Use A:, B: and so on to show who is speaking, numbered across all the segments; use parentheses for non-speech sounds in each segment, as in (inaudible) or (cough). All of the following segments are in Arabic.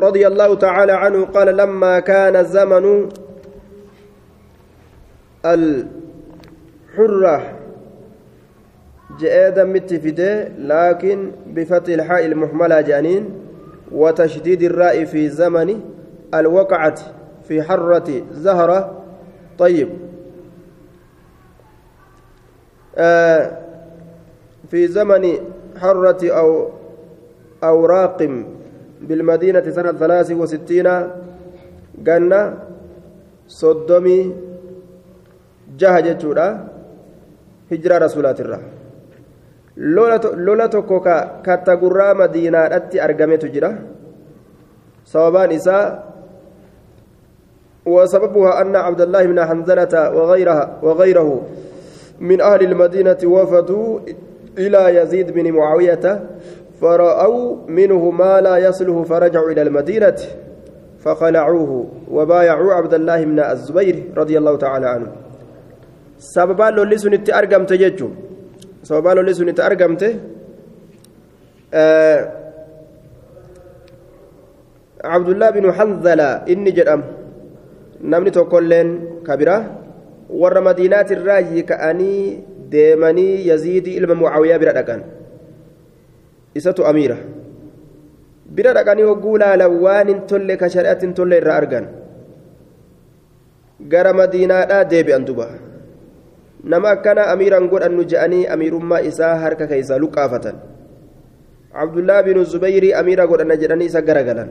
A: رضي الله تعالى عنه قال لما كان زمن الحرة جئدا متفده لكن بفتح الحاء المحملة جانين وتشديد الراء في زمن الوقعة في حرة زهرة. طيب. آه في زمن حرة أو أوراق بالمدينة سنة ثلاث وستين جنة صدمي جهة جتشورا هجرة رسولات الله lola tokko ka katta gurraa madiinaadhatti argametu jira sababaan isaa وسببها أن عبد الله بن حنزلة وغيرها وغيره من أهل المدينة وفدوا إلى يزيد بن معاوية فرأوا منه ما لا يصله فرجعوا إلى المدينة فخلعوه وبايعوا عبد الله بن الزبير رضي الله تعالى عنه سببان لولي سنتي أرقم تججو sababaa lolli sun itti argamte abdullaa binu hanzala inni jedhamu namni tokkolleen kabira warra madiinaatirraa ka'anii deemanii yaziidii ilma mucaawiyaa bira dhaqan isatu amiira bira dhaqanii hogguu laalan waan hin tolle ka shari'atti hin tolle irraa argan gara madiinaadhaa deebi'an duba nama akkana amiiraan godhannu je'anii amiirummaa isaa harka keeysaa luqqaafatan abdullaa binu zubayrii amiira godhana jedhanii isa garagalan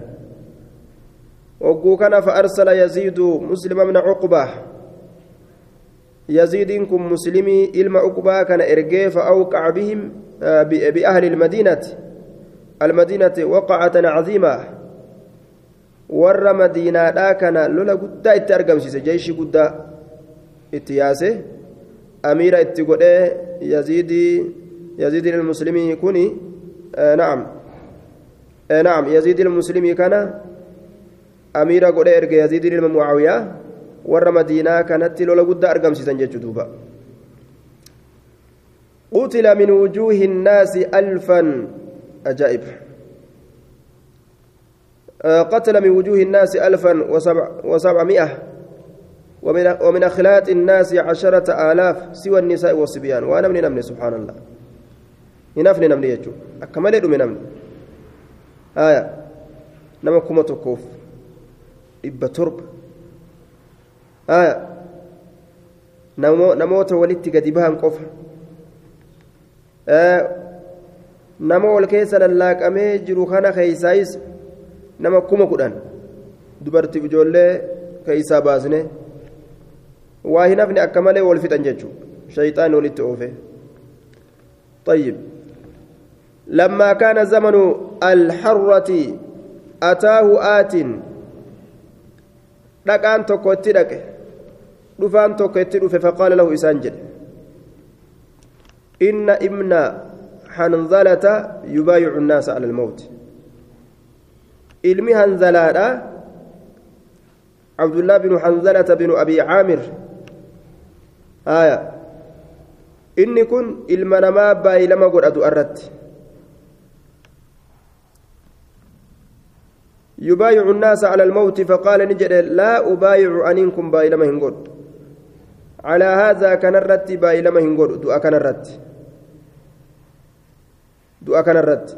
A: hogguu kana fa'aarsala yaziidu muslima mina cuqbaa yaziidiin kun muslimii ilma uqbaa kana ergee fa'awqaca bihim bi'ahli ilmadiinati almadiinati waqacatan caziimaa warra madiinaadhaa kana lola guddaa itti argamsiise jeeshii guddaa itti yaase amiira itti godhee yaziidii yaziidii ilmuslimii kuni na'am na'am yaziidii ilmuslimii kana amiira godhee erge yaziidii ilma mucaawiyaa warra madiinaa kanatti lola guddaa argamsiisan jechuu duuba. قتل من وجوه الناس ألفا أجائب قتل من وجوه الناس ألفا وسبع وسبعمائة ومن ومن أخلاق الناس عشرة آلاف سوى النساء والصبيان وأنا من نمني سبحان الله هنافني نمني يجو أكمل من نمني آية نما كما تكوف إبا ترب namoota walitti gadi bahan qofa nama wal keessa lallaaqamee jiru kana keeysaayis nama kuma kudhan dubartiif ijoollee keeysaa baasne waa hin hafne akka malee wal fixan jechuun shayxaan walitti oofe طيب لما كان زمن الحرة أتاه آت dhaqaan tokko itti dhaqe dhufaan tokko itti dhufe faqaala lahu isaan jedhe inna ibna hanzalata yubaayicu nnaasa ala almawti ilmi hanzalaadha cabdullah binu hanzalata binu abii caamir aya inni kun ilma namaa baay'ilama godha du'arratti يبايع الناس على الموت فقال نجد لا أبايع أنكم بايلما هنقول على هذا كان الرت بايلما هنقول دعاء كان الرت دعاء كان الرت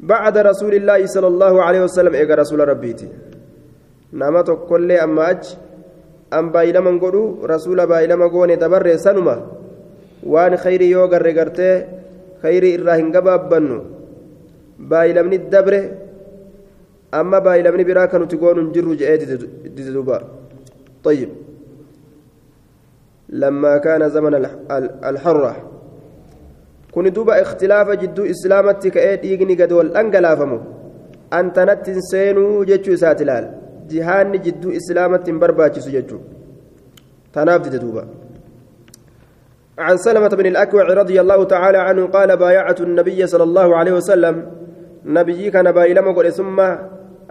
A: بعد رسول الله صلى الله عليه وسلم إيقى رسول ربيتي نامت كل أما أج أم بايلما نقول رسول بايلما قوني تبر سنما. وان خيري يوغر رقرتي خيري إراهن قبابنو baayilamni dabre amma baayilamni biraa kan nuti goonu hin jirru jedhee dide duuba طيب. لما كان زمن الحرة. كن دوبا اختلاف جدو إسلامتي كأيت يغني قد والأنقلافمو. أنت نتنسينو جتشو ساتلال جهان جدو إسلامتي برباتي سججو تنافد دوبا. عن سلمة بن الأكوع رضي الله تعالى عنه قال بايعت النبي صلى الله عليه وسلم. نبيي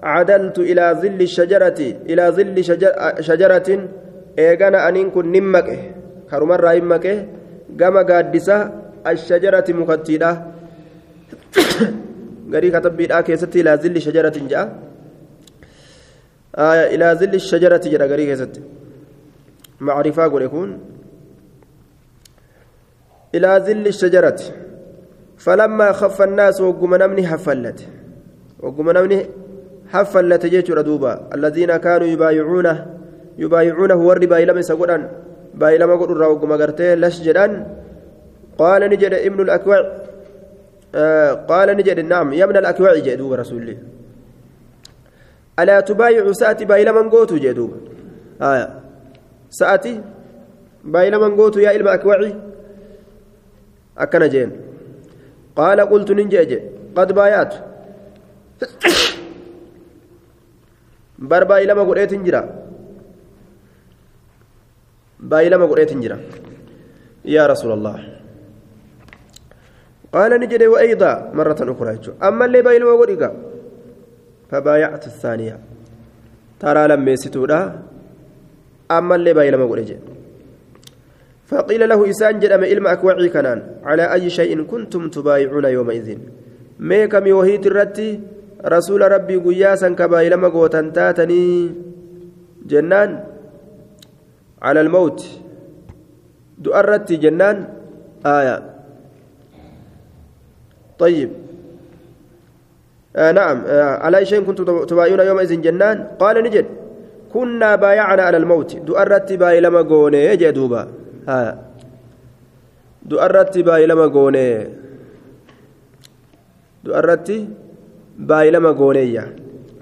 A: كان بايلما قل ثم عدلت إلى ظل الشجرة إلى ظل شجر شجرة إيغانا أنين كن نمك كرمر إمك كما قادسة الشجرة مكتلة (coughs) غري كتب كيست إلى ظل شجرة جاء. آية إلى ظل الشجرة جرى غري كيست معرفة قول يكون إلى ظل الشجرة. فلما خف الناس وقم حفلت جيش ردوبا. الذين كانوا يبايعونه يبايعونه ورد بايلما سقران بايلما قرر وقم قرتي لش جدان قال نجد ابن الأكوع آه قال نجد نعم يا ابن الأكوع جدوب رسول الله. ألا تبايع سأتي بايلما قوتو جدوب آية. سأتي بايلما قوتو يا إلما أكوعي. أكن جين. قال قلت ننجي قد بايعت. Bar baay'ilama godheetin jira baay'ilama godheetin jira yaa rasuulallah qaala ni jedhe wa'ayda marratan ukraa jechuudha ammallee baay'ilama godhiga فبايعت الثانية ترى لما يستودا أما اللي بايلما قول فقيل له إسان جدم إلما أكوعي كنان على أي شيء كنتم تبايعون يومئذ ميكم يوهيت الرتي rasuula rabbii guyyaa san kabaayilama gootan taatanii jennaan cala almawt du'a irratti jennaan aaya طيب آه نعم آه على شيء كنتم تبايعون يومئذ جنان قال نجد كنا بايعنا على الموت دؤرت باي لما قوني يجي دوبا ها دؤرت باي لما قوني دؤرت baay'ilama gooneeyya.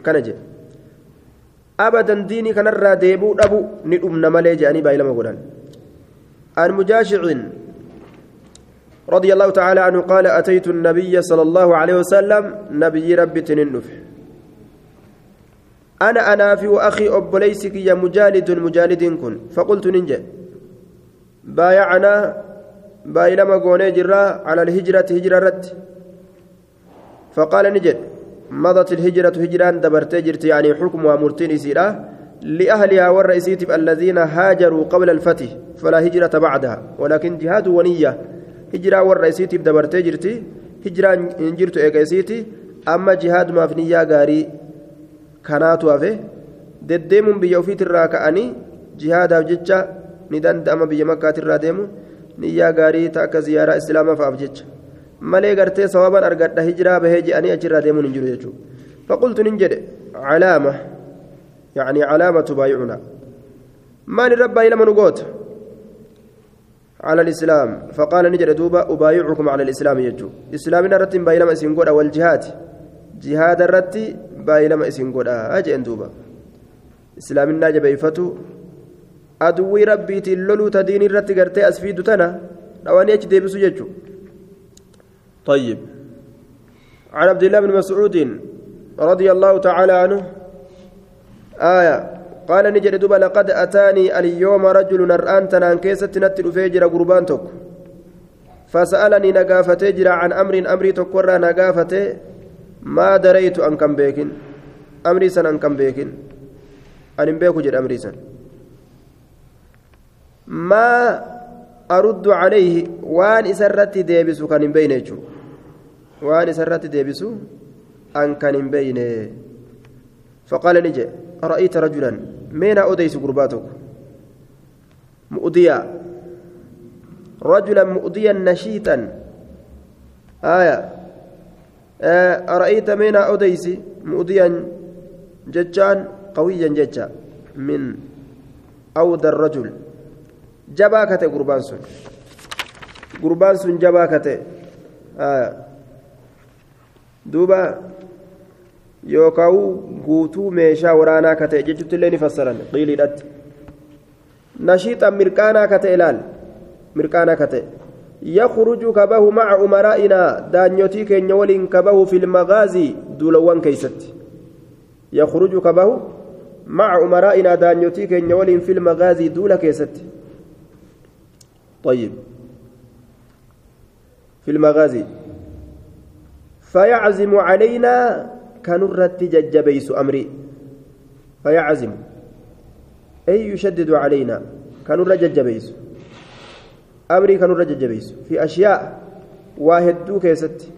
A: Kana jedhe. Abadan diinii kanarraa deebuu dhabu ni dhumna malee jedhanii baay'ilama godhan. عن مجاشع رضي الله تعالى عنه قال أتيت النبي صلى الله عليه وسلم نبي ربي تننف أنا أنا في وأخي أبليسك يا مجالد مجالد كن فقلت ننجى بايعنا بايلما قوني جرا على الهجرة هجرة رد فقال نجد مضت الهجرة هجران دبرتي جرت يعني حكمها مرتين سيرا لأهلها والرئيسيت الذين هاجروا قبل الفتح فلا هجرة بعدها. ولكن جهاد ونية. هجرة والرئيسيت دبرتي جرتي هجرة جرت إيقايسيتي أما جهاد ما في نية غاري كانت وافي deddeemuun biyya ofiitirraa ka'anii jihaadaaf jecha ni danda'ama biyya makkaatirraa deemu niyyaa gaarii ta akka malee gartee sawaban argadha hijiraa bahee je'anii achirraa deemuun hin jiru jechuudha. Faqultu nin jedhe calaama يعني علامة تبايعنا ما نربى إلى من قوت على الإسلام فقال نجد دوبا أبايعكم على الإسلام يجو إسلامنا رتب بايلما إسنقودا والجهاد جهاد الرتي بايلما إسنقودا أجئن دوبا إسلامنا جبيفتو أدوي ربي تلولو تدين الرتي قرتي أسفيد تنا أجي ديبسو يجو طيب. عن عبد الله بن مسعود رضي الله تعالى عنه آية قال نجد دوبا لقد أتاني اليوم رجل نرآن تنان كيسة نتل فيجر قربان توك. فسألني نقافة جرى عن أمر أمري تكورا نقافة ما دريت أن كم بيكن؟ أمري سن أن كم بيكن؟ أن بيكو جر أمري سن. ما أرد عليه وان إسرت ديبسو كان بينيجو وان إسرت ديبسو أن كان بينه فقال نجي رأيت رجلا مين أوديس قرباتك مؤذيا رجلا مؤذيا نشيطا آية أرأيت مين أوديس مؤذيا ججان قويا ججا من أودى الرجل جباكة قربان سن قربان سن جباكة آية دوبا yookaan guutuu meeshaa waraanaa ka ta'e jechuutti illee ni fassaran qiiliidhatti nashiixan mirqaanaa ka ta'e ilaal mirqaanaa ka ta'e yakhruju kabahu maca umaraa'inaa daanyotii keenya waliin kabahu filmagaazii duulawwan keeysatti yakhruju kabahu maca umaraa'inaa daanyotii keenya waliin filmagaazii duula keessatti طيب في المغازي فيعزم علينا كنرت ججبيس أمري. فيعزم. أي يشدد علينا كنر ججبيس. أمري كنر ججبيس. في أشياء واحد كيست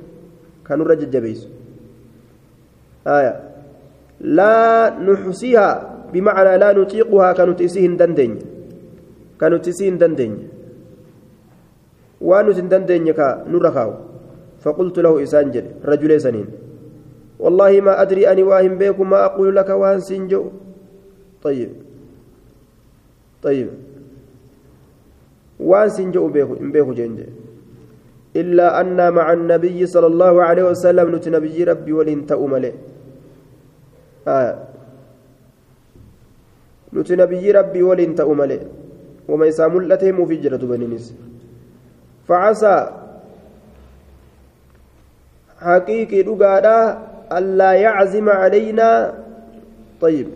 A: كنر ججبيس. آية. لا نحصيها بمعنى لا نطيقها كنتسيهن دندن. كنتسيهن دندن. وانت دندن كنرخاو فقلت له إسانجل رجل سنين. والله ما أدري أني واهم بيكم ما أقول لك وان سنجو. طيب. طيب. وان سنجو بيكو جنجي إلا أن مع النبي صلى الله عليه وسلم نتنبي ربي ولن تأمله آه. نتنبي ربي ولن تأمله وما يسامل لته مفجرة بنينيس. فعسى حقيقي دغادا ألا يعزم علينا. طيب.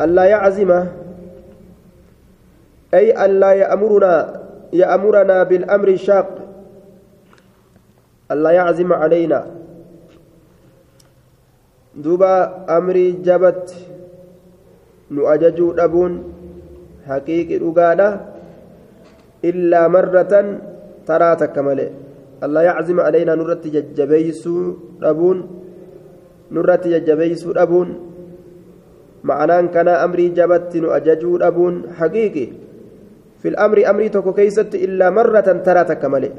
A: ألا يعزم. أي ألا يأمرنا يأمرنا بالأمر الشاق. ألا يعزم علينا. دوبا أمري جبت. نؤججو أبون حقيقي رقادة إلا مرة ترى تكمله. ألا يعزم علينا نرت ججبيسو أبون نرت ججبيسو أبون معناه كان أمري جبت نؤججو أبون حقيقي في الأمر أمري تكو كيست إلا مرة ترى تكمله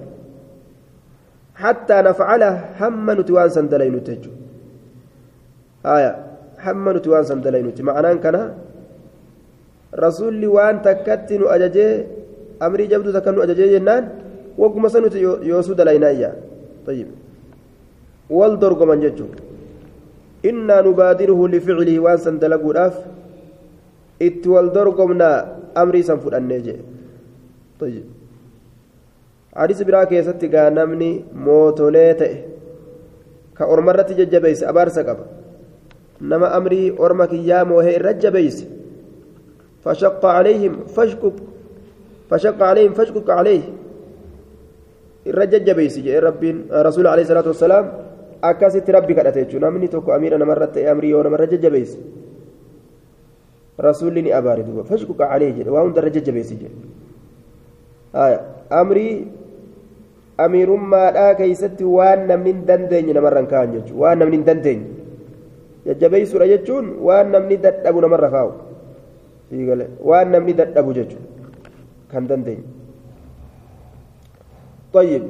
A: حتى نفعله هم نتوان سندلين تجو آية هم نتوان سندلين معناه كان رسول وان تكتن أججي أمري جبدو تكن أججي جنان. وقم سنت يوسو دلينايا. طيب. والدرق من ججو. إنا نبادره لفعله وان سندلقوا الأف إت والدرقمنا أمري سنفر النجي طيب. حديث برا كيست غانمني موتولي تئ كأرمرة ججبيس أبارسا قبا نما أمري أرمك يا موهي الرجبيس فشق عليهم فاشكك. فشق عليهم فاشكك عليه. الرجبيس جاء رب رسول عليه الصلاة والسلام أكاسيت ربي كدته نمني توكو أمير أنا مرت أمري وأنا مرت جبيس رسولني أبارد فاشكك عليه جل وهم درجة جبيس جل amrii amiirummaadhaa keeysatti waan namni hin dandeenye namarra kaa'an jechuudha waan namni hin dandeenye jajjabeessuudha jechuun waan namni dadhabu namarra kaa'u waan namni dadhabu jechuudha kan dandeenye. طيب.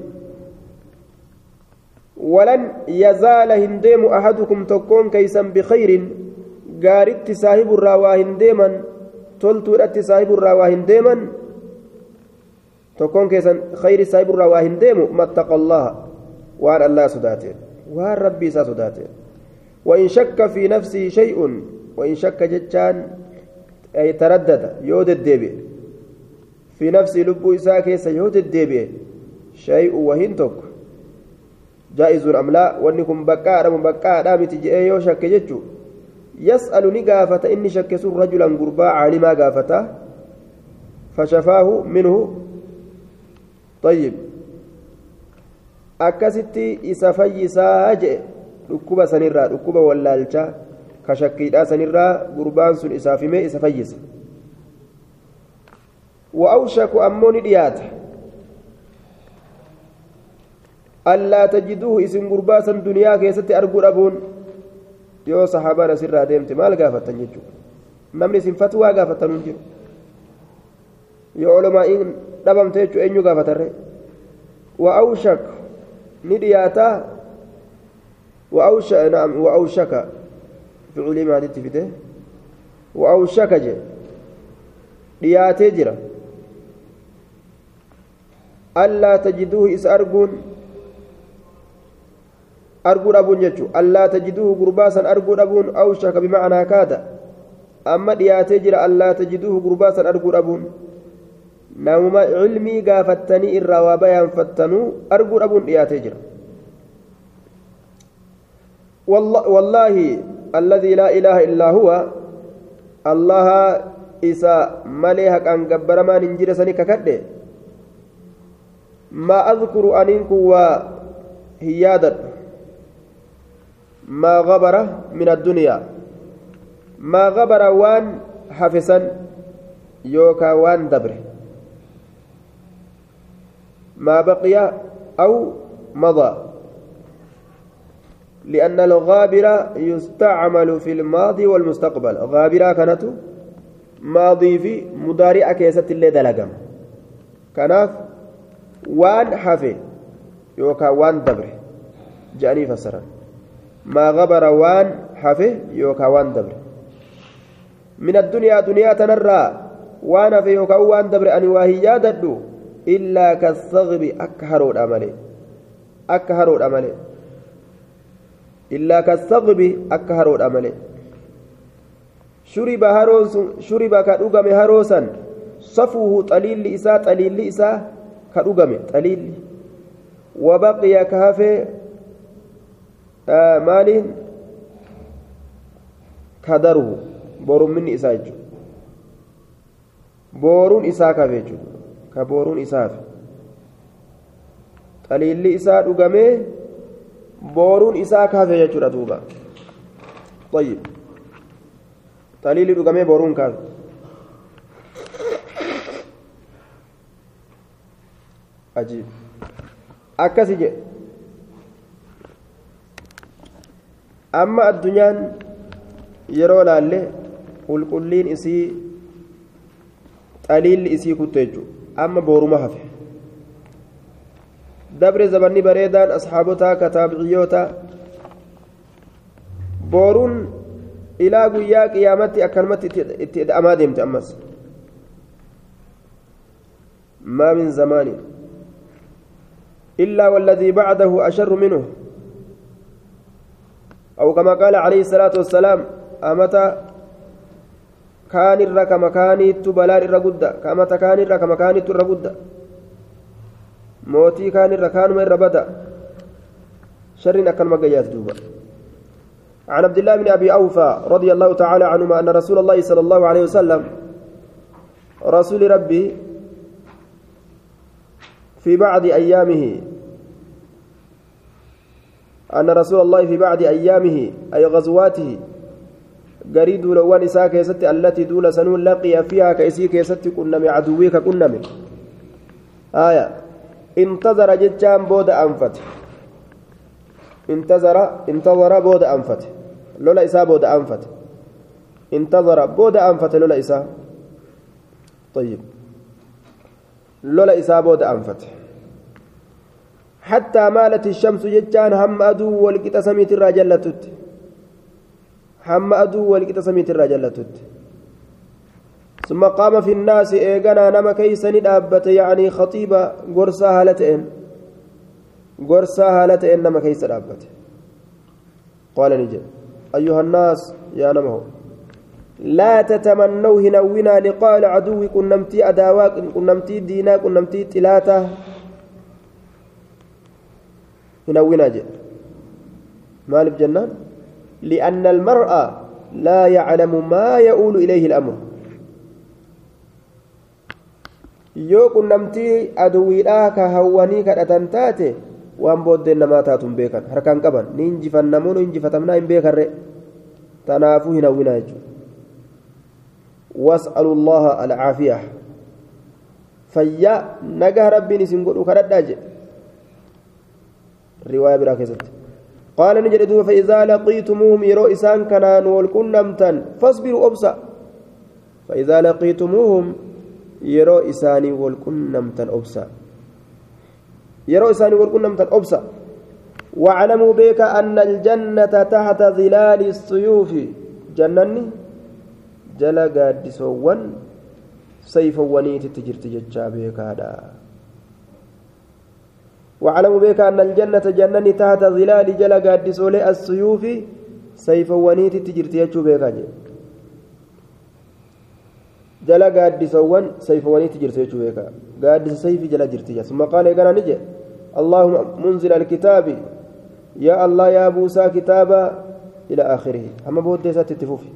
A: ولن يزال هنديم أحدكم تكون كيسا بخير. قارت صاحب الراوى هنديما تلتو صاحب هنديما tokkoon keessan khayri saahiburraa waa hin deemu mattaqa allaha waan allaa sodaateen waan rabbii isaa sodaateen وإن شك في نفسه شيء وإن شك جتان أي تردد يود الدبي في نفس لب إساء كيس الدبي شيء وهنتك جائز أم لا وأنكم بكاء رم بكاء رامت جئي يو شك جتشو يسأل نقافة إني شكس رجلا قربا عالما قافته فشفاه منه طيب dhukkuba sanirraa dhukkuba wallaalchaa ka shakkiidhaa sanirraa gurbaan sun isaaf himee isa fayyisa wa'awshaku ammoo ni dhiyaata allaa tajiduuhu isin gurbaa san duniyaa keessatti arguu dhabuun yoo sahaabaan asirraa deemte maal gaafattan jechuudha namni isin fatwaa gaafatan hin jiru yoo olomaa'iin dhabamte jechuudha eenyu gaafatarre wa'awshak ni dhiyaata wa'awsha naam wa'awshaka ficulii maalitti fide wa'awshaka je dhiyaatee jira allaa tajiduuhu isa arguun arguu dhabuun jechuun allaa tajiduuhu gurbaa san arguu dhabuun awshaka bimacnaa kaada amma dhiyaatee jira allaa tajiduuhu gurbaa san arguu dhabuun namuma cilmii gaafattanii irraa waa bayaanfattanuu arguu dhabuun dhiyaatee jira wallaahi alladii laa ilaaha illaa huwa allaha isa malee haqaan gabbaramaan hin jire sani kakadhe maa adkuru aniin kun waa hin yaadadhu maa gabara min addunyaa maa gabara waan hafisan yookaa waan dabre maa baqiya aw madaa لأن الغابر يستعمل في الماضي والمستقبل. غابرة كانت ماضي في مضارع كيسة اللي دلقم. كناف وان حفي يوكا وان دبر جاني ما غبر وان حفي يوكا وان دبر. من الدنيا دنيا تنرى وأنا في يوكا وان دبر أني واهي ددو إلا كالصغب أكهرو الأمل أكهرو الأمل إلا كالصغب أكهرو الأمل شرب هروس شرب كدوغم هروسا صفوه طليل إساء طليل إساء كدوغم طليل. وبقي كهفي من إساء بورون إساء كهفي كبورون إساء طليل إساء دوغمه booruun isaa kaafe jechuudha duuba طيب xaliilli dhugamee booruun kaafe ajiib akkasi jedhe amma addunyaan yeroo laalle qulqulliin isii xaliilli isii kutte jechuudha amma booruma hafe dabre zabanni bareedaan asxaabotaa kataabiciyyoota booruun ilaa guyyaa qiyaamatti akkanumatti itti hidhamaa deemte ammas maa min zamaani إلا والذي بعده أشر منه أو كما قال عليه الصلاة والسلام أمتى كان الرك مكاني تبلار الرقدة كمتى كان الرك مكاني الرقدة mootii kaan irra kaanuma irra bada sharriin akkanuma gayyaas duuba عن عبد الله بن أبي أوفى رضي الله تعالى عنهما أن رسول الله صلى الله عليه وسلم رسول ربي في بعض أيامه أن رسول الله في بعض أيامه أي غزواته قريد لوان إساء كيست التي دول سنون لقي فيها كيسي كيست كنم عدويك كنم آية. انتظر جتان بود أنفت. انتظر انتظر بود أنفت. لولا إساء بود أنفت. انتظر بود أنفت لولا إساء. طيب. لولا إساء بود أنفت. حتى مالت الشمس جتان هم أدو والقت سميت الرجلتت هم أدو والقت سميت الرجلتت ثم قام في الناس إيغانا نما كيسني دابت يعني خطيبة قرصا هالتين قرصا هالتين نما كيس دابت قال نجد. أيها الناس يا نمه لا تتمنوا هنونا لقاء العدو كنمتي أداواك كنمتي دينا كنمتي تلاته. هنونا جد مال بجنان لأن المرأة لا يعلم ما يؤول إليه الأمر waan booddeen namaa taatuun beekan harkaan qaban ni injifannamoo ni injifatamnaa hin beekarre tanaafuu hin hawwinaa jechuudha was'alu allaha alcaafiya fayyaa nagaa rabbiin isin godhu kadhadhaa jedhe biraa keessatti قال نجد دوب فإذا لقيتموهم يرو إسان كنان والكنمتن فاصبروا أبصى. فإذا لقيتموهم wal qunnamtan obsa yeroo isaanii wal qunnamtan obsa واعلموا بك أن الجنة تحت ظلال السيوف. جنني؟ جلا قادسوان سيفواني تتجرت ججا بك هذا. واعلموا بك أن الجنة جنني تحت ظلال جلا قادسولي السيوف سيفواني تتجرت ججا بك هذا jala gaaddisawwan sayfawwaniitti jirtu jechuu beeka gaaddisa sayfi jala jirti jas maqaan eegana ni jedhe allahuma munzila alkitaabi yaa allah yaa buusaa kitaaba ila aakhirihi hamma booddee isaatti itti fufi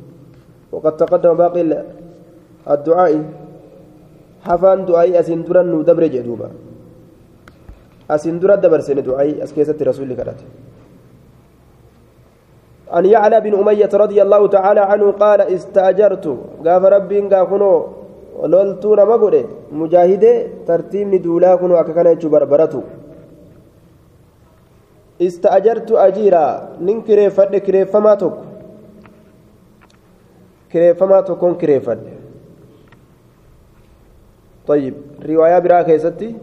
A: وقد تقدم باقي الدعاء حفان دعائي أسين درن دبر جدوبا أسين درن دبر سن دعائي أسكيسة رسول الله أن يعلى بن أمية رضي الله تعالى عنه قال استأجرت. قاف ربي قافنو لولتو نما قولي مجاهدة ترتيب ندولا كنو أكاكنا يجو بربرتو. استأجرت أجيرا نين كريفة كريفة ما توك. كريفة تكون كريفة. طيب رواية براك ستي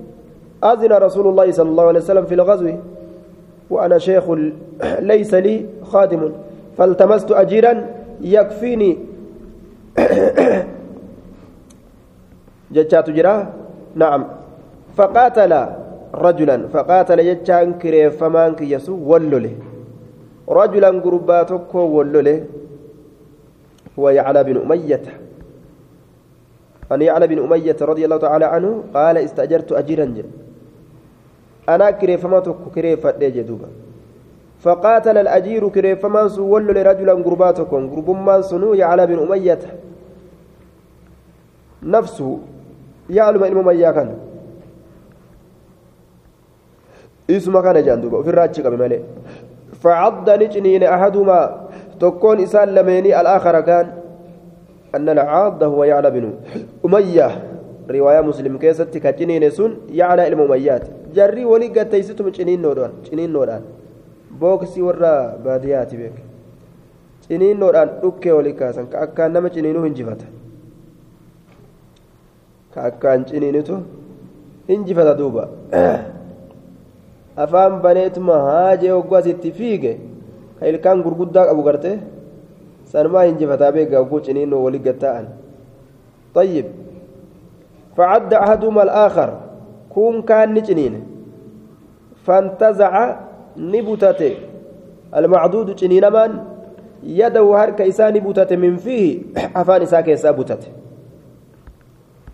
A: أذن رسول الله صلى الله عليه وسلم في الغزو وأنا شيخ (clears throat) ليس لي خادم فالتمست أجيرا يكفيني. (clears throat) جتشات جرا؟ نعم. فقاتل رجلا فقاتل جتشان كريف فمان كيسو ولله. رجلا قرباتك ولله. هو يعلى بن أمية. أن يعلى بن أمية رضي الله تعالى عنه قال استأجرت أجيرا جل أنا كريفمتك كريفة جدوبا فقاتل الأجير كريفمان سول لرجلا قرباتكم قرب من سنو يعلى بن أمية. نفسه يعلم إن أمية كان. إسم كان جندوبا في الراجع بملئ فعض نجنين أحدهما. تكون إسان لميني الآخر كان. أن العاض هو يعلى بن أمية. رواية مسلم كيست كجنين سن يعلى المميات قد تيستم جنين نوران جنين نوران بوكسي ورا بادياتي بك جنين نوران أوكي ولي كاسن كأكان نما جنينو هنجفت كأكان جنينتو هنجفت دوبا afaan baneetuma haajee hoggaasitti fiige ka ilkaan gurguddaa qabu garte sanumaa hinjifataa beeka hogguu ciniinnoo walii gatta'an. طيب فعد أحدهما الآخر كون كان نجنين فانتزع نبتته المعدود جنين من يده هرك إساء نبتته من فيه أفان إساء كيسا بتته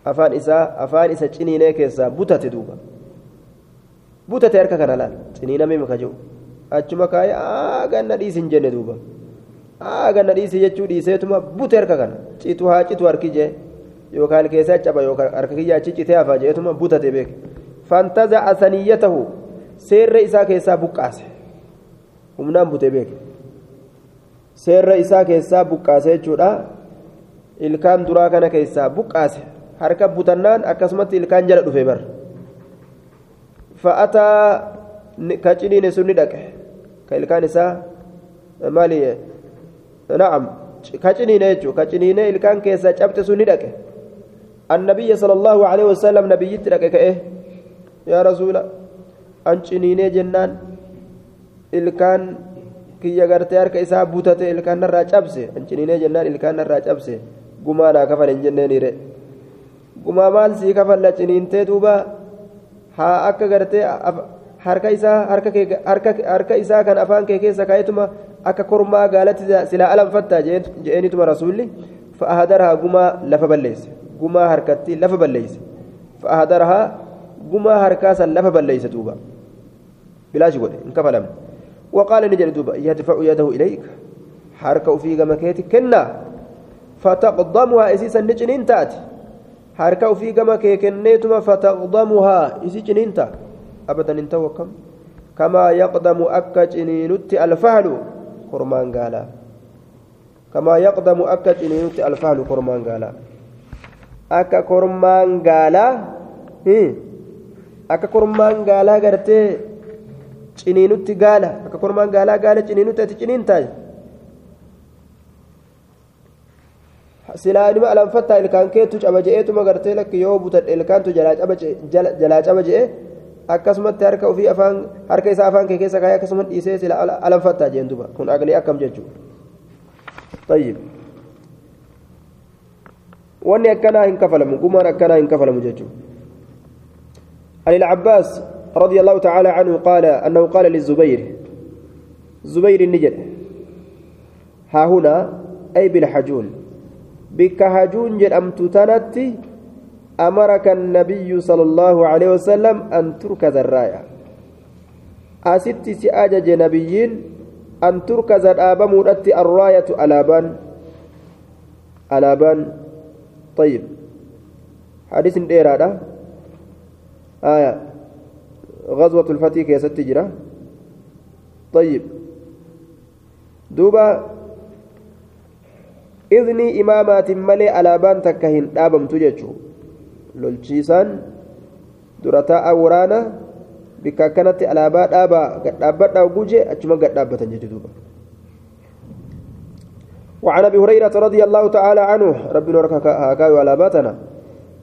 A: أفان إساء أفان إساء جنين كيسا بتته دوبا butate harka kana laal ciniinamee maka jiru achuma kaayee aa ganna dhiisi hin jenne duuba aa ganna dhiisi jechuu dhiiseetuma bute harka kana citu haa citu harki jee yookaan keessaa caba yookaan harka kiyya achi citee hafaa jeetuma butate beek seerra isaa keessaa buqqaase humnaan bute beek seerra isaa keessaa buqqaase jechuudha ilkaan duraa kana keessaa buqqaase harka butannaan akkasumatti ilkaan jala dhufe bara. فأتى كجنين سني دك كإلكان إسا مالي نعم كجنين يجو كجنين إلكان كيسا جبت سني دك النبي صلى الله عليه وسلم نبي يترك كإيه yaa rasuula an ciniinee jennaan ilkaan kiyya gartee harka isaa butate ilkaan narraa cabse an ciniinee jennaan ilkaan narraa cabse gumaa naa kafan hin jenneeniire gumaa maal sii kafalla ciniintee duuba? Haa akka gartee harka isaa harka isaa kan afaan kee keessa kaa'etuma akka kormaa gaalatti silaa alanfattaa je'eenituma rasuulli fa'aadarahaa gumaa lafa balleesse. Gumaa harkatti lafa balleesse. Fa'aadarahaa gumaa harkaa san lafa balleeyse duuba bilaashi godhe hin kafalamne وقال نجل دوبا يدفع يده إليك حركة في جمكيتي كنا فتقدمها إسيسا نجنين تاتي harka ofii gama kee kenneetuma fataqdamuhaa isi ciniinta abadan hin ta'u akkam kamaa yaqdamu akka ciniinutti alfahlu kormaan gaalaa kamaa yaqdamu akka ciniinutti alfahlu kormaan gaalaa akka kormaan gaalaa akka kormaan gaalaa gartee ciniinutti gaala akka kormaan gaalaa gaala ciniinutti ati ciniintaa silaa nima alanfattaa ilkaan keetu caba je'eetuma gartee lakki yoo butadhe ilkaantu jalaa caba je'e akkasumatti harka ofii afaan harka isaa afaan kee keessa kaayee akkasuma dhiisee sila alanfattaa jeen duba kun aqlii akkam jechuudha wanni akkanaa hin kafalamu gumaan akkanaa hin kafalamu jechuudha عن العباس رضي الله تعالى عنه قال أنه قال للزبير زبير النجد ها هنا أي بالحجول بك هجون جرمت تنتي أمرك النبي صلى الله عليه وسلم أن تركز الراية أست سأجج نبيين أن تركز الآب مرت الراية ألابان. ألابان. طيب. حديث ديرادة آية غزوة الفتح كيست تجرى طيب دوبا imaamaatiin malee alaabaan takka hin dhaabamtu jechuun lolchiisaan dura taa'aa waraana bikka akkanatti alaabaa dhaabaa gadhaabbadhaa oguu jee achuma gadhaabbatan jechuudha duuba. وعن ابي هريره رضي الله تعالى عنه ربنا ورك هكاوي على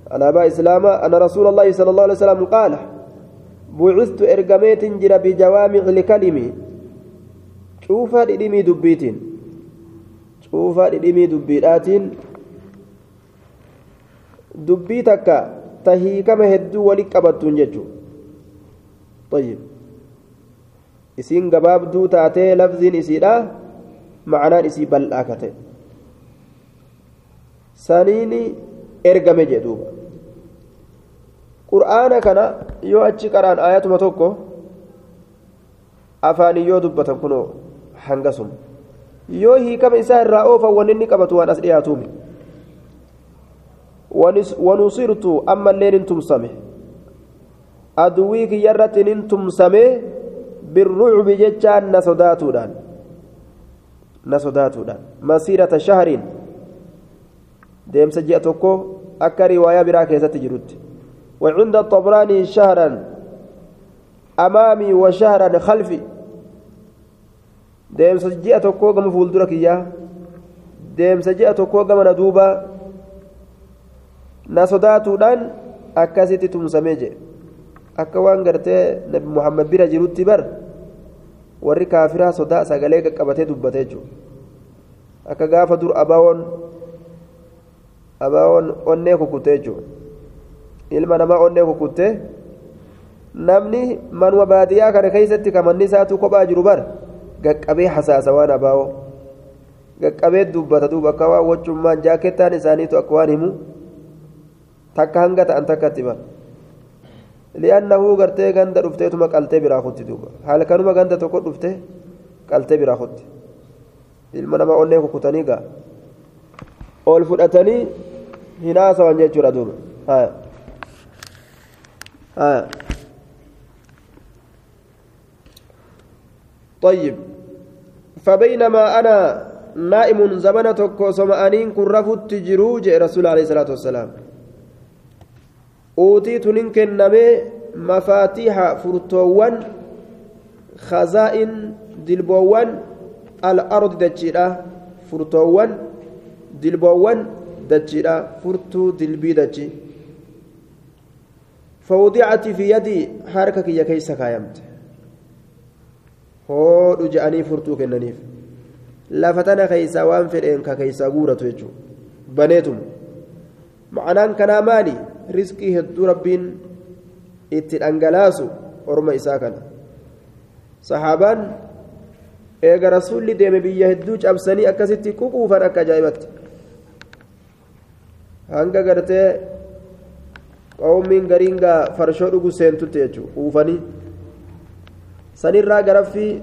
A: باتنا على با اسلام ان رسول الله صلى الله عليه وسلم قال بعثت ارجميت جرى بجوامع الكلم شوف ديمي دبيتين شوف ديمي دبيداتين dubbii takka tahiikama hedduu wali qabattuun jechuun طيب isiin gabaabduu taatee lafziin isiidha ma'anaan isii bal'aa kate saniin ergame jedhuuba qur'aana kana yoo achi qaraan ayatuma tokko afaanii yoo dubbatan kunoo hangasuma yoo hiikama isaa irraa oofan wanni inni qabatu waan as dhiyaatuumi ونصرت أما الليل تمسمه أدويك يرت تمسمه بالرعب جتان نسوداتودان نسوداتودان مسيرة شهر deemsa ji'a tokko akka riwaayaa biraa keessatti jirutti وعند الطبراني شهرا أمامي وشهرا خلفي deemsa ji'a tokkoo gama fuuldura kiyyaa deemsa ji'a tokkoo gama na duuba na sodaatuudhaan akkasitti tumsamee jedhe akka waan gartee nabi muhammad bira jirutti bar warri kaafiraa sodaa sagalee qaqqabatee dubbatee jechuudha akka gaafa dur abaawoon abaawoon onnee kukuttee jechuudha ilma namaa onnee kukuttee namni manuma baadiyyaa kana keessatti kamanni isaatu kophaa jiru bar gaqqabee hasaasa waan abaawoo gaqqabee dubbata duuba akka waan wachummaan jaakettaan isaaniitu akka waan himu. takka hanga ta'an takkatti bara. Li'annahu gartee ganda dhufteetuma qaltee biraa kutti duuba. Halkanuma ganda tokko dhufte qaltee biraa kutti ilma namaa onnee kukutanii gaa ol fudhatanii hinaasawan jechuudha duuba. طيب فبينما أنا نائم زمن تكو سمأنين كن جروج رسول عليه الصلاة والسلام أوتيت نكنمي مفاتيح فرتوان خزائن دلبوان الأرض دجيرا فرتوان دلبوان دجيرا فرتو دلبي دجي فوضعت في يدي حركة يا كيس كايمت هو جاني فرتو كننيف lafatana keeysaa waan fedheen ka keeysaa guuratu jechuu baneetum ma'anaan kanaa maali riskii hedduu rabbiin itti dhangalaasu orma isaa kana sahaabaan eega rasuulli deeme biyya hedduu cabsanii akkasitti ququufan akka ajaa'ibatti hanga gartee qawmiin gariin gaa farshoo dhugu seentutti jechuu quufanii sanirraa garaffii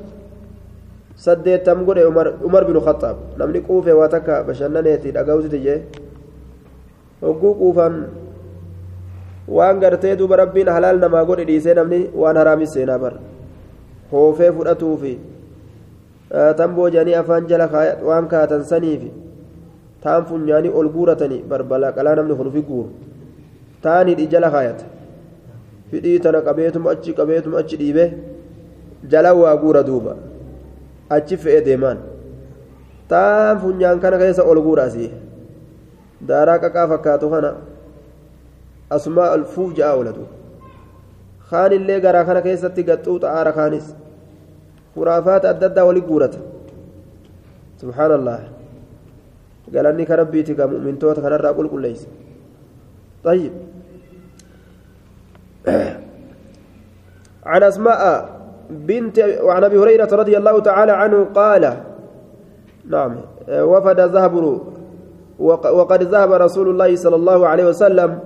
A: saddeettam godhe umar binu khaxaab namni quufe waa takka bashannaneeti dhaga'uuti jee hogguu quufan waan gartee duuba rabbiin halaal namaa godhe dhiisee namni waan haraamis seenaa bara hoofee fudhatuufi tamboo jedhanii afaan jala waan kaatan saniifi taan funyaanii ol guuratanii barbala qalaa namni kun ufi guuru taan hidhii jala kaayata hidhii tana qabeetuma achi qabeetuma achi dhiibee jala waa guura duuba achi fe'ee deemaan taan funyaan kana keessa ol guura asii daaraa qaqaa fakkaatu kana asumaa alfuuf ja'a oolatu kaan illee garaa kana keessatti gaxxuu xa'aara kaanis kuraafaata adda addaa wali guurata subhaanallah galanni ka rabbiiti ga mu'mintoota kanarraa qulqulleeyse طيب عن أسماء بنت وعن أبي هريرة رضي الله تعالى عنه قال نعم وفد ذهب وقد ذهب رسول الله صلى الله عليه وسلم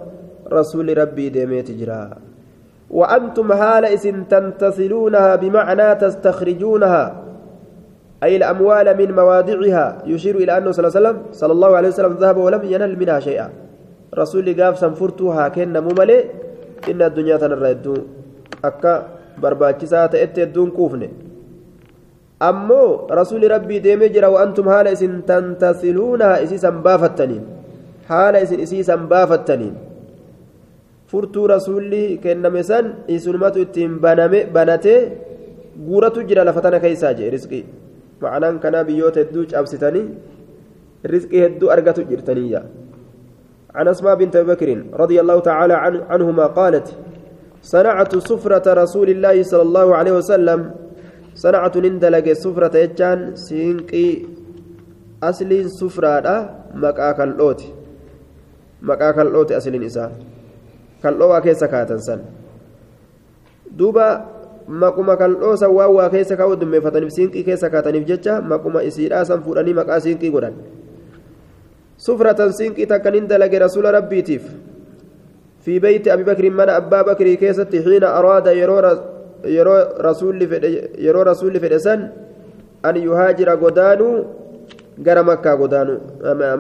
A: رسول ربي ديميت جرا وأنتم هالئس تنتصلونها بمعنى تستخرجونها أي الأموال من مواضعها يشير إلى أنه صلى الله عليه وسلم صلى الله عليه وسلم ذهب ولم ينل منها شيئا رسول قاف سنفرتها كن مملئ إن الدنيا تنرد أكا barbaachisaa ta'etti hedduun kuufne ammoo rasuuli rabbii deemee jira wa'antum haala isin tantasiluunaha isii san baafattaniin haala isin isii san baafattaniin furtuu rasuulli kenname san isunumatu ittiin baname banatee guuratu jira lafa tana keessaa jee risqii ma'anaan kanaa biyyoota hedduu cabsitanii risqii hedduu argatu jirtaniyya عن أسماء بنت أبي بكر رضي الله تعالى عن عنهما قالت صنعت سفرة رسول الله صلى الله عليه وسلم صنعت نندلق سفرة يجان سينقي أصل سفرة مكا كالأوت مكا كالأوت أصل نساء كالأوى كيس كاتن سن دوبا maquma kal'oo san waan waa keessa kaa'u dummeeffataniif siinqii keessa kaataniif jecha maquma isiidhaa san fuudhanii maqaa siinqii godhan sufratan siinqii takkan hin dalage rasuula rabbiitiif في بيت أبي بكر من أبا بكر كيست حين أراد يرو يرو رسول فد يرو رسول فدسن أن يهاجر غدانو غير مكة غدانو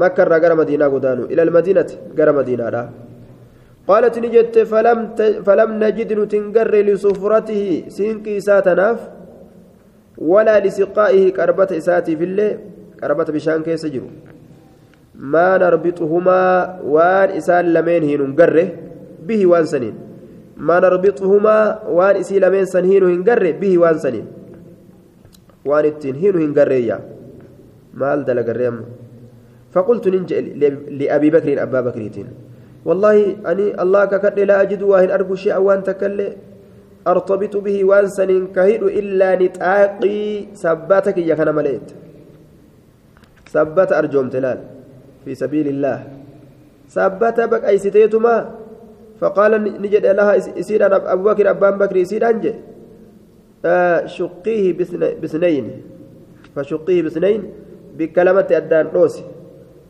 A: مكة غير مدينة غدانو إلى المدينة غير مدينة لا قالت نجت فلم. فلم نجد نتنقر لسفرته سينكي ساتناف ولا لسقائه كربة إساتي في الليل كربة بشان كيس ما نربطهما وان إسان لمين نقره به وان سنين. ما نربطهما وان إسي لمين سنهين هنقره به وان سنين. وان التنهين هنقره يا. مال دلق الريم فقلت ننجي لأبي بكر أبا بكريتين والله أني الله ككد لا أجد واهن أرجو شيئا وأن تكلي. أرتبط به وأن سنين كهيد إلا نتاقي سباتك يا كان مليت. سبت أرجوم تلال في سبيل الله. سبت بك أي ستيتما. فقال نجد لها يصير أبو بكر أبان بكر يصير أنجي. آه شقيه بسنين. فشقيه بسنين بكلمة أدان روسي.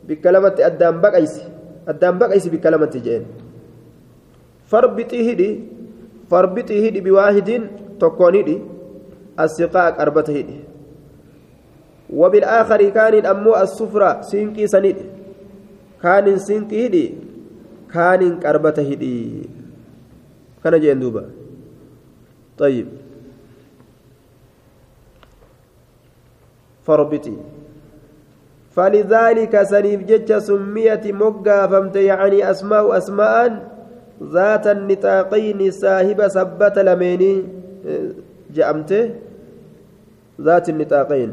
A: بكلمة أدان بقيسي أدان بقيسي بكلمة جين فربطي هدي فربطي هدي بواحد تكون هدي السقاء أربط هدي وبالآخر كان أمو السفرة سينكي سنيد كان سينكي هدي كان أربط هدي كان جين دوبا طيب فربطي فلذلك سنيف جج سميت مقا فمت يعني أسماء أسماء ذات النطاقين صاحب سبت لميني جأمت ذات النطاقين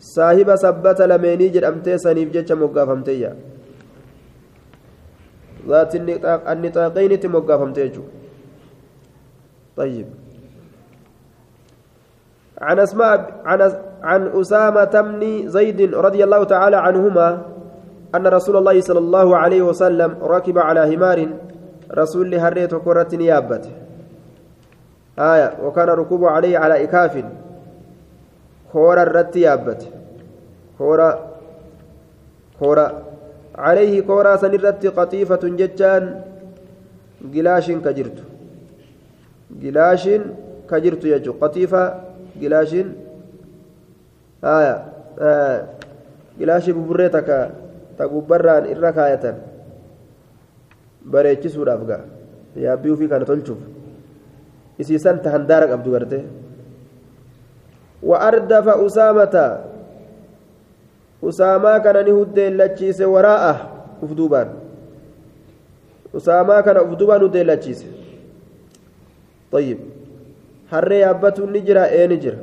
A: صاحب سبت لميني جأمت سنيف جج مقا فمت ذات النطاقين تمقا فمت طيب. عن أسماء عن عن أسامة بن زيد رضي الله تعالى عنهما أن رسول الله صلى الله عليه وسلم ركب على همار رسول هريت كرة نيابة آية وكان ركوبه عليه على إكاف كورة الرت يابت كورة كورة عليه كورة سنرت قطيفة ججان جلاش كجرت. جلاش كجرت يجو. قطيفة جلاش gilaashii buburree takka ta gubbarraan irra kaayatan bareechisuudhaaf ga'a yaabbii ofii kana tolchuuf isiisan ta handaara qabdu garte وأردف أسامة أسامة كان نهدي لتشيس وراءه أفدوبان أسامة كان أفدوبان هدي لتشيس طيب harree yaabbatuun ni jira ee ni jira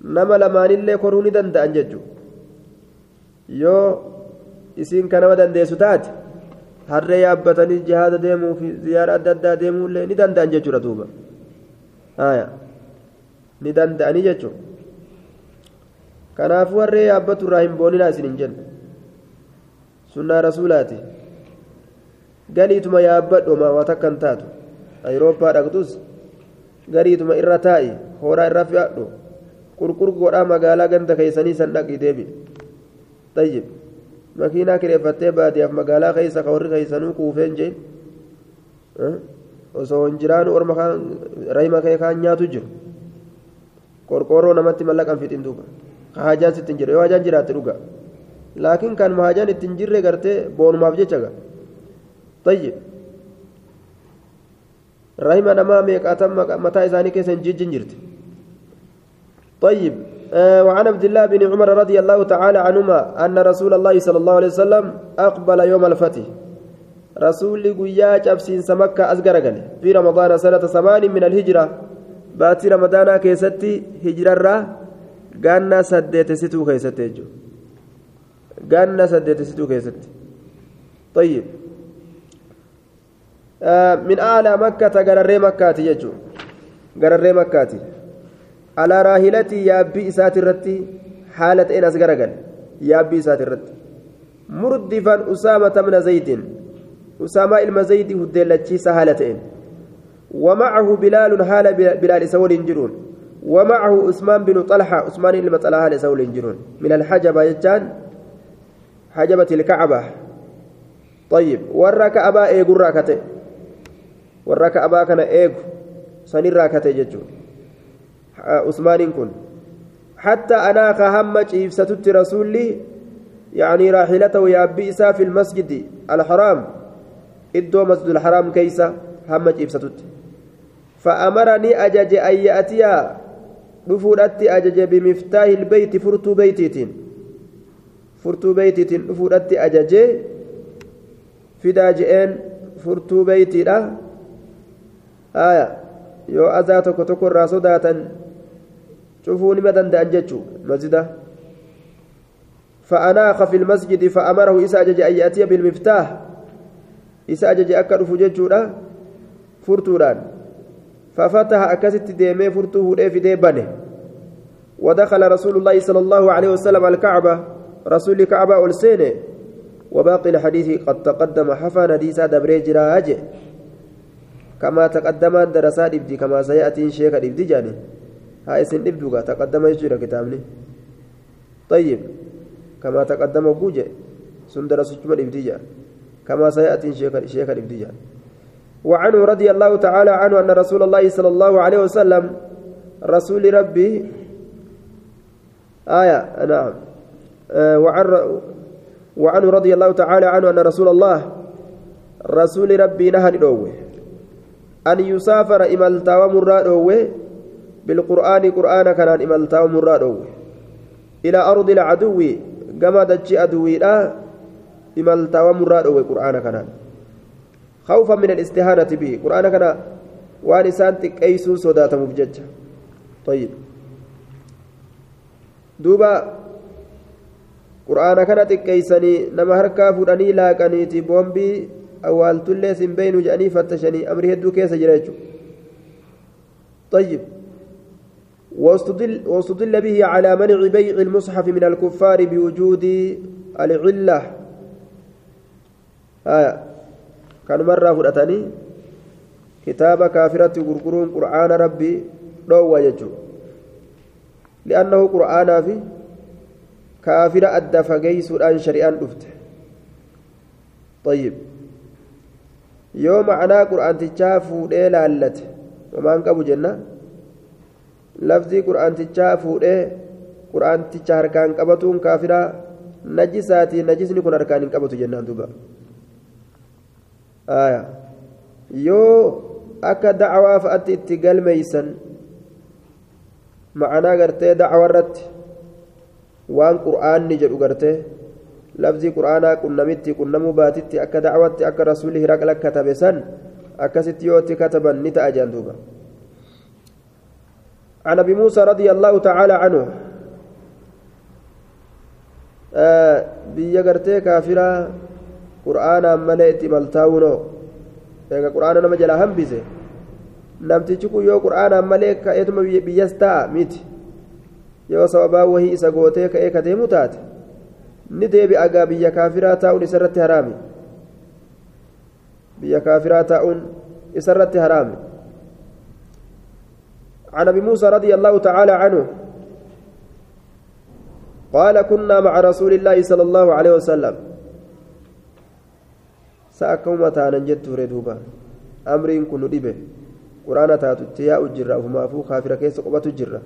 A: Nama lamaanillee koruu ni danda'an jechuudha. Yoo isiin kanama dandeessu taate harree yaabbatanii jihaada deemuu fi ziyaara adda addaa deemuullee ni danda'an jechuudha duuba. Ni danda'anii jechuudha. Kanaafuu harree yaabbatu irraa hin booninaa isin hin jennu. Sunnaa rasuulaati. Galiituma yaabbadhuma waa takka hin taatu. Ayirooppaa dhaqxus. Gariituma irra taa'i. Hooraa irra fi'adhu qurqur godhaa magaalaa ganda keeysanii san dhaqii deebi tayyib makiinaa kireeffattee baadiyaaf magaalaa keeysa ka warri keeysanuu kuufeen jeen osoo hin jiraanu orma rahima kee kaan nyaatu jiru qorqoorroo namatti mallaqan fixin duuba ka hajaan sitti hin jirre yoo hajaan jiraatte dhuga laakiin kan hajaan itti hin jirre gartee boonumaaf jecha ga tayyib rahima namaa meeqaatan mataa isaanii keessa hin jijjin jirti طيب آه وعن عبد الله بن عمر رضي الله تعالى عنهما أن رسول الله صلى الله عليه وسلم أقبل يوم الفتح rasuulli guyyaa cabsiinsa makka as garagale fi ramadaana sanata samaanin min alhijra baatii ramadaanaa keessatti hijirarraa ganna saddeetessituu keessatti jechuudha ganna saddeetessituu keessatti طيب آه من أعلى مكة غرري مكة يجو غرري مكة على راهلتي يا أبي إسات الرتي حالة إن أسقرقل يا أبي إسات الرتي. مردفا أسامة من زيد أسامة المزيد هدلتشي سهالتين ومعه بلال حال بلال سول جرون ومعه عثمان بن طلحة عثمان المطلع حال سول جرون من الحجبة يجان حجبة الكعبة. طيب ورك أبا إيغو راكته. ورك أبا كان إيغو سنين راكته ججو عثمان كن. حتى أنا هم إفسدت رسولي يعني راحلته يا أبي في المسجد الحرام. إدو مسجد الحرام كيسة هم إفسدت فأمرني أجج أن يأتي دفورت أجج بمفتاح البيت فرتو بيتيتين فرتو بيتيتين دفورت أجج. je'een furtuu beeytiidha aya yoo azaa tokko tokko irraa sodaatan cufuu nima danda'an jechuu masjida فأناخ في المسجد فأمره إسا أن يأتي بالمفتاح. إسا أجج أكد فججودا فرتوران. ففتح أكست ديمي فرته في ديبانه. ودخل رسول الله صلى الله عليه وسلم الكعبة. رسول الكعبة والسينة. وباقي الحديث قد تقدم حفا نديسا دبري جراج. كما تقدم درسات ابدي كما سيأتي شيخ ابدي جاني هاي سن ابدوغا تقدم يجرى كتابني طيب كما تقدم بوجه سن درس ابدي جان كما سيأتي شيخ جان وعنه رضي الله تعالى عنه أن رسول الله صلى الله عليه وسلم رسول ربي آية نعم آه وعن وعنه رضي الله تعالى عنه أن رسول الله رسول ربي نهى أن يسافر إمالتا ومرا بالقرآن قرآن كان إمالتا ومرا دوه إلى أرض العدو كما دجي أدوي لا إمالتا ومرا دوه قرآن كان خوفا من الاستهانة به قرآن كان وان سانتك أيسو صدات مبجج طيب دوبا qur'aana kana xiqqeeysanii nama harkaa fudhanii laaqaniiti boombii awwaaltullee sin beeynu jedhanii fattashanii amri hedduu keessa jira jechuudha طيب واستدل, واستدل به على منع بيع المصحف من الكفار بوجود العلة. آية. كان مرة فرأتني كتاب كافرة قرقرون قرآن ربي. روى يجو. لأنه قرآن فيه kaafira adda fageeysuudhaan shari'aan dhufte طيب. yoo macnaa qur'aantichaa fuudhee laallate wamaan qabu jenna fuudhee qur'aanticha harkaan qabatuun kaafiraa najisaati najisni kun harkaan hin qabatu jennaan duuba yoo akka dacwaa fa'atti itti galmeeysan macnaa gartee dacwa irratti waan qur'aanni jedhu gartee lafzii qur'aanaa qunnamitti qunnamuu baatitti akka dacwatti akka rasuulli hiraqla katabe san akkasitti yoo itti kataban ni ta'a jaan duuba عن ابي موسى رضي الله تعالى عنه biyya gartee kaafira qur'aanaan malee itti maltaa'uunoo eega qur'aana nama jalaa hambise namtichi kun yoo qur'aanaan malee ka'eetuma biyyas ta'a miti yoo sababaa wahii isa gootee ka'ee ka deemu taate ni deebi'a gaa biyya kaafiraa taa'uun isarratti haraami biyya kaafiraa taa'uun isarratti haraami عن أبي موسى رضي الله تعالى عنه قال كنا مع رسول الله صلى الله عليه وسلم. سأكوما تانا جت ردوبا أمرين كن دبه قرآن تاتو تيا أجرة. وما فو خافرة كيس قبة أجرة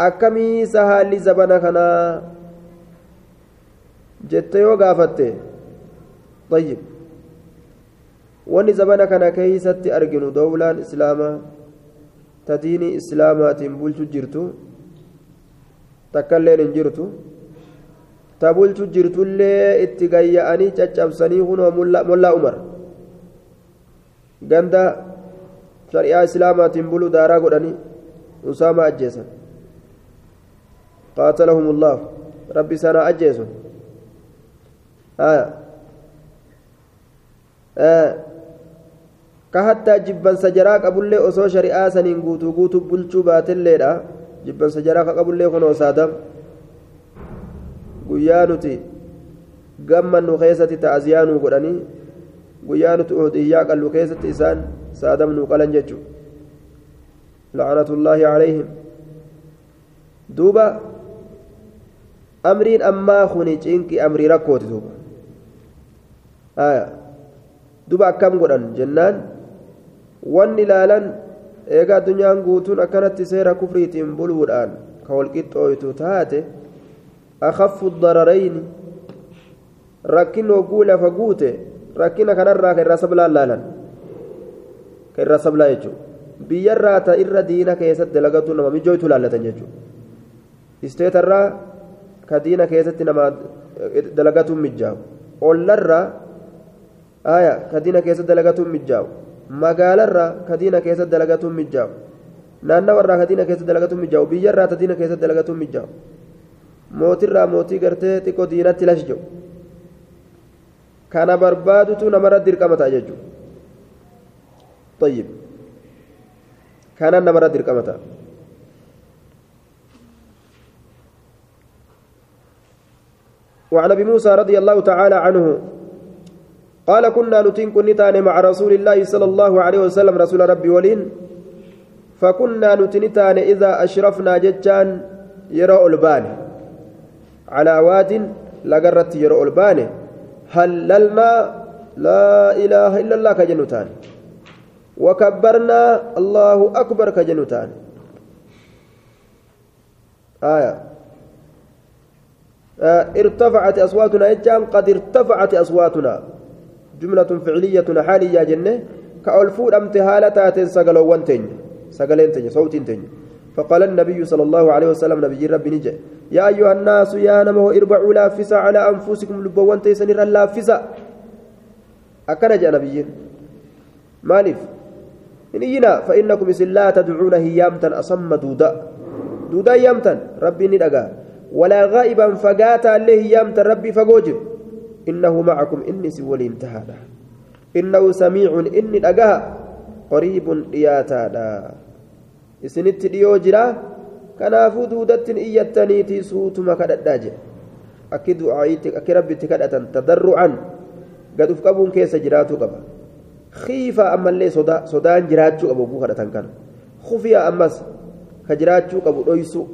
A: haalli zabana kanaa jette yoo gaafatte طيب. wanni zabana kana keeysatti arginu dowlaan islaamaa ta diinii islaamaatiin bulchu jirtu takkailleen hin jirtu tabulchu jirtullee itti gayya'anii caccabsanii kunoo mollaa umar ganda shari'aa islaamaatiin bulu daaraa godhanii usaamaa ajjeesan qaatalahum ullah rabbi sanaa ajjeesun ka hattaa jibbansa jaraa qabullee osoo shari'aa saniin guutuu guutuu bulchuu baatelleedha jibbansa jaraa ka qabullee kunoo saadam guyyaa nuti gammannu keessatti ta'aziyaanuu godhanii guyyaa nuti uhudiyyaa qallu keessatti isaan saadam nuu qalan jechuudha la'anatullaahi calayhim duuba amriin ammaa kuni cinqi amrii rakkooti duuba duba akkam godhan jennaan wanni ilaalan eega addunyaan guutuun akkanatti seera kufriitiin buluudhaan ka walqixxooytu taate akaffu dararayni rakkin hogguu lafa guute rakkina kanarraa ka irraa sablaan laalan ka irraa sablaa jechuudha biyyarraa ta irra diina keessatti dalagatu nama mijooytu laallatan jechuudha isteetarraa ka diina keessatti nama dalagatuun mijjaawu ollarraa ka diina keessatti dalagatuun mijjaawu magaalarraa ka diina keessatti dalagatuun mijjaawu naannawarraa ka diina keessatti dalagatuun mijjaawu biyyarraa ta diina keessatti dalagatuun mijjaawu mootirraa mootii gartee xiqqoo diinatti lashi jedhu kana barbaadutu namarra dirqama ta'a jechuudha طيب كان نمر درقمتا وعن ابي موسى رضي الله تعالى عنه قال كنا نتين كنتان مع رسول الله صلى الله عليه وسلم رسول ربي ولين. فكنا نتنتان إذا أشرفنا ججان يرى البان. على واد لقرت يرى البان. هللنا لا إله إلا الله كجنتان وكبرنا الله أكبر كجنتان آية. آه ارتفعت أصواتنا إجان قد ارتفعت أصواتنا. جملة فعلية حالية جنة كألفود أمتهالة سقلوا وانتين سقلين تني صوت تني فقال النبي صلى الله عليه وسلم نبي رب نجي يا أيها الناس يا نمو اربعوا لافسا على أنفسكم لبوان تيسنر لافسا أكن جاء نبي مالف. إنينا فإنكم لا تدعون هيامتا أصم دودا. دودا يامتا ربي ندقا ولا غائبا فقاتا له هيامتا ربي فقوجب إنه معكم إني سولي انتهى إنه سميع إني دقا قريب dhiyoo jira kanaafuu duudattiin iyyattaniitii suutuma kadhadhaa jedhe akki du'aayitti akki rabbitti kadhatan tadarru'an gad uf qabuun keessa jiraatuu qaba khiifa ammallee sodaan jiraachuu qabu oguu kadhatan kana kufiya ammas ka jiraachuu qabu dhoysu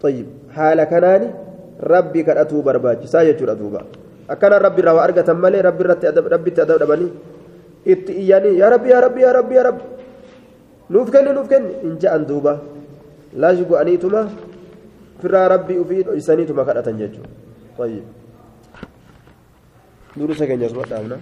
A: طيب حال كناني ربي كدتو برباجسا يجور دوبا أكنا ربي روا أرجع مالي ربي رت ربي تدور دبني إتياني يا ربي يا ربي يا ربي يا رب nuuf kenni nuuf kenni hin ja'an duuba laashi bu'aniituma firraa rabbii ufii dhoysaniituma kadhatan jechuudha durisa keenya asuma dhaabna